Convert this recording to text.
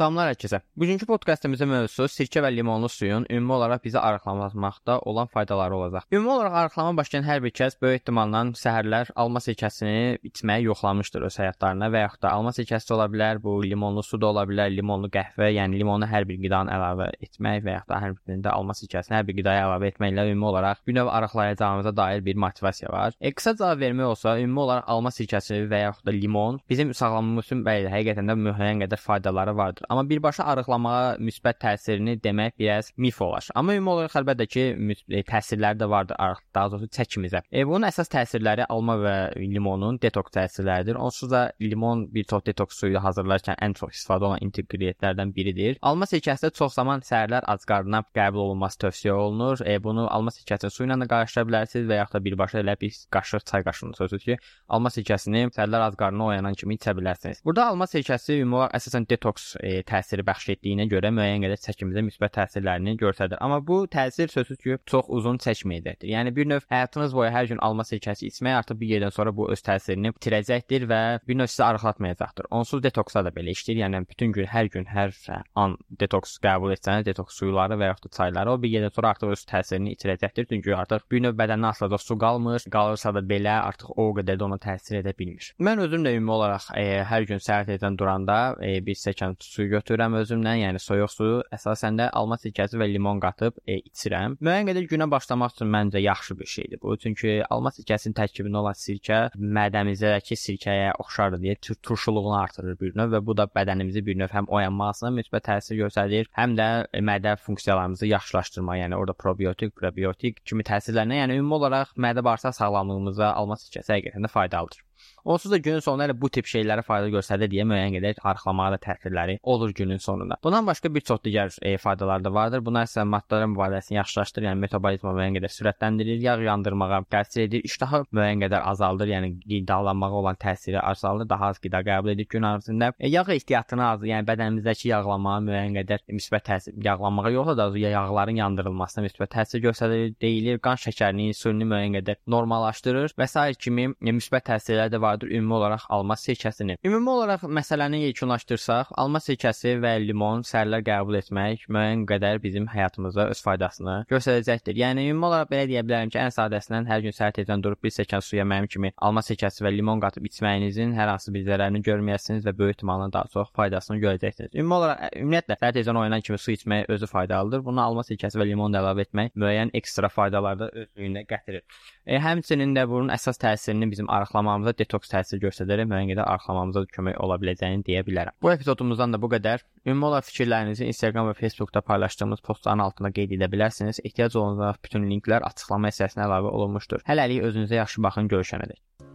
Salamlar hər kəsə. Bugünkü podkastımızın mövzusu sirkə və limonlu suyun ümumi olaraq bizi arıqlamaqda olan faydaları olacaq. Ümumi olaraq arıqlama başlayan hər bir kəs böyük ehtimalla səhərlər alma sirkəsini içməyi yoxlamışdır öz həyatlarına və yaxud da alma sirkəsi ola bilər, bu limonlu su da ola bilər, limonlu qəhvə, yəni limonu hər bir qidanın əlavə etmək və yaxud da hər birində alma sirkəsini hər bir qidaya əlavə etməklə ümumi olaraq bir növ arıqlayacağımıza dair bir motivasiya var. E, qısa cavab vermək olsa, ümumi olaraq alma sirkəsi və yaxud da limon bizim sağlamlığımız üçün bəli, həqiqətən də müəyyən qədər faydaları vardır. Amma birbaşa arıqlamağa müsbət təsirini demək biraz mif olar. Amma ümumi olaraq əlbəttə ki, e, təsirləri də vardır arıq, daha doğrusu çəkimizə. E, bunun əsas təsirləri alma və limonun detoks təsirləridir. Onsuz da limon bir çox detoks suyu hazırlarkən ən çox istifadə olunan inqrediyentlərdən biridir. Alma sirkəsi çox zaman səhərlər ac qarnına qəbul olunması tövsiyə olunur. E, bunu alma sirkəsini su ilə də qarışdıra bilərsiniz və yaxud da birbaşa elə bir qaşıq çay qaşığının sözü ki, alma sirkəsini səhərlər ac qarnına oyanan kimi içə bilərsiniz. Burada alma sirkəsi ümumi olaraq əsasən detoks e, təsiri bəxş etdiyinə görə müəyyən qədər çəkimizə müsbət təsirlərini göstərir. Amma bu təsir sözsüz ki, çox uzun çəkməyəcəkdir. Yəni bir növ həyatınız boyu hər gün alma sirkəsi içmək artıq bir yerdən sonra bu öz təsirini itirəcəkdir və bir növ sizi arıqlatmayacaqdır. Onsuz detoksa da belə işləyir. Yəni bütün gün, hər gün, hər an detoks qəbul etsəniz, detoks suyuları və yaxud da çayları, o bir yerdən sonra artıq öz təsirini itirəcəkdir. Çünki artıq bir növ bədəndən asılı su qalmır. Qalırsa da belə artıq o qədər də ona təsir edə bilmir. Mən özüm də ümumi olaraq e, hər gün səhər tezdən duranda e, bir stəkan su götürürəm özümlə, yəni soyuq suyu əsasən də alma sirkəsi və limon qatıb e, içirəm. Müəyyən qədər günə başlamaq üçün məncə yaxşı bir şeydir bu. Çünki alma sirkəsinin tərkibində olan sirkə mədəmizdəki sirkəyə oxşardır deyə turşuluğunu artırır bir növ və bu da bədənimizi bir növ həm oyanmasına müsbət təsir göstərir, həm də mədə funksiyalarımızı yaxşılaşdırmağa, yəni orada probiotik, prebiotik kimi təsirlərinə, yəni ümumi olaraq mədə bağırsaq sağlamlığımıza alma sirkəsi həqiqətən də faydalıdır. Onsuz da günün sonunda elə bu tip şeylərə fayda göstərdə deyə müəyyən qədər arıqlamağa da təsirləri olur günün sonunda. Bundan başqa bir çox digər e, faydalar da vardır. Bunlar isə maddələrin mübadiləsini yaxşılaşdırır, yəni metabolizma müəyyən qədər sürətləndirir, yağ yandırmağa təsir edir, iştahı müəyyən qədər azaldır, yəni qidalanmağa olan təsiri azaldır, daha az qida qəbul edir gün ərzində. E, yağ ehtiyatını az, yəni bədənimizdəki yağlanmağa müəyyən qədər müsbət təsir, yağlanmağa yox da yağların yandırılmasına müsbət təsir göstərir, deyilir, qan şəkərinin, insulini müəyyən qədər normallaşdırır və s. kimi e, müsbət təsirlər də var vardır ümumi olaraq alma sirkəsini. Ümumi olaraq məsələni yekunlaşdırsaq, alma sirkəsi və limon sərlər qəbul etmək müəyyən qədər bizim həyatımıza öz faydasını göstərəcəkdir. Yəni ümumi olaraq belə deyə bilərəm ki, ən sadəsindən hər gün səhər tezdən durub bir stəkan suya mənim kimi alma sirkəsi və limon qatıb içməyinizin hər hansı bir zərərini görməyəsiniz və böyük ehtimalla daha çox faydasını görəcəksiniz. Ümumi olaraq ümumiyyətlə səhər tezdən oyanan kimi su içmək özü faydalıdır. Buna alma sirkəsi və limon da əlavə etmək müəyyən ekstra faydalar da özlüyündə gətirir. E, həmçinin də bunun əsas təsirini bizim arıqlamamıza detoks təsir göstərərək müəyyən qədər arıqlamamıza kömək ola biləcəyini deyə bilərəm. Bu epizodumuzdan da bu qədər. Ümumi olaraq fikirlərinizi Instagram və Facebookda paylaşdığımız postların altına qeyd edə bilərsiniz. Ehtiyac olunacaq bütün linklər açıqlama hissəsinə əlavə olunmuşdur. Hələlik özünüzə yaxşı baxın, görüşənədək.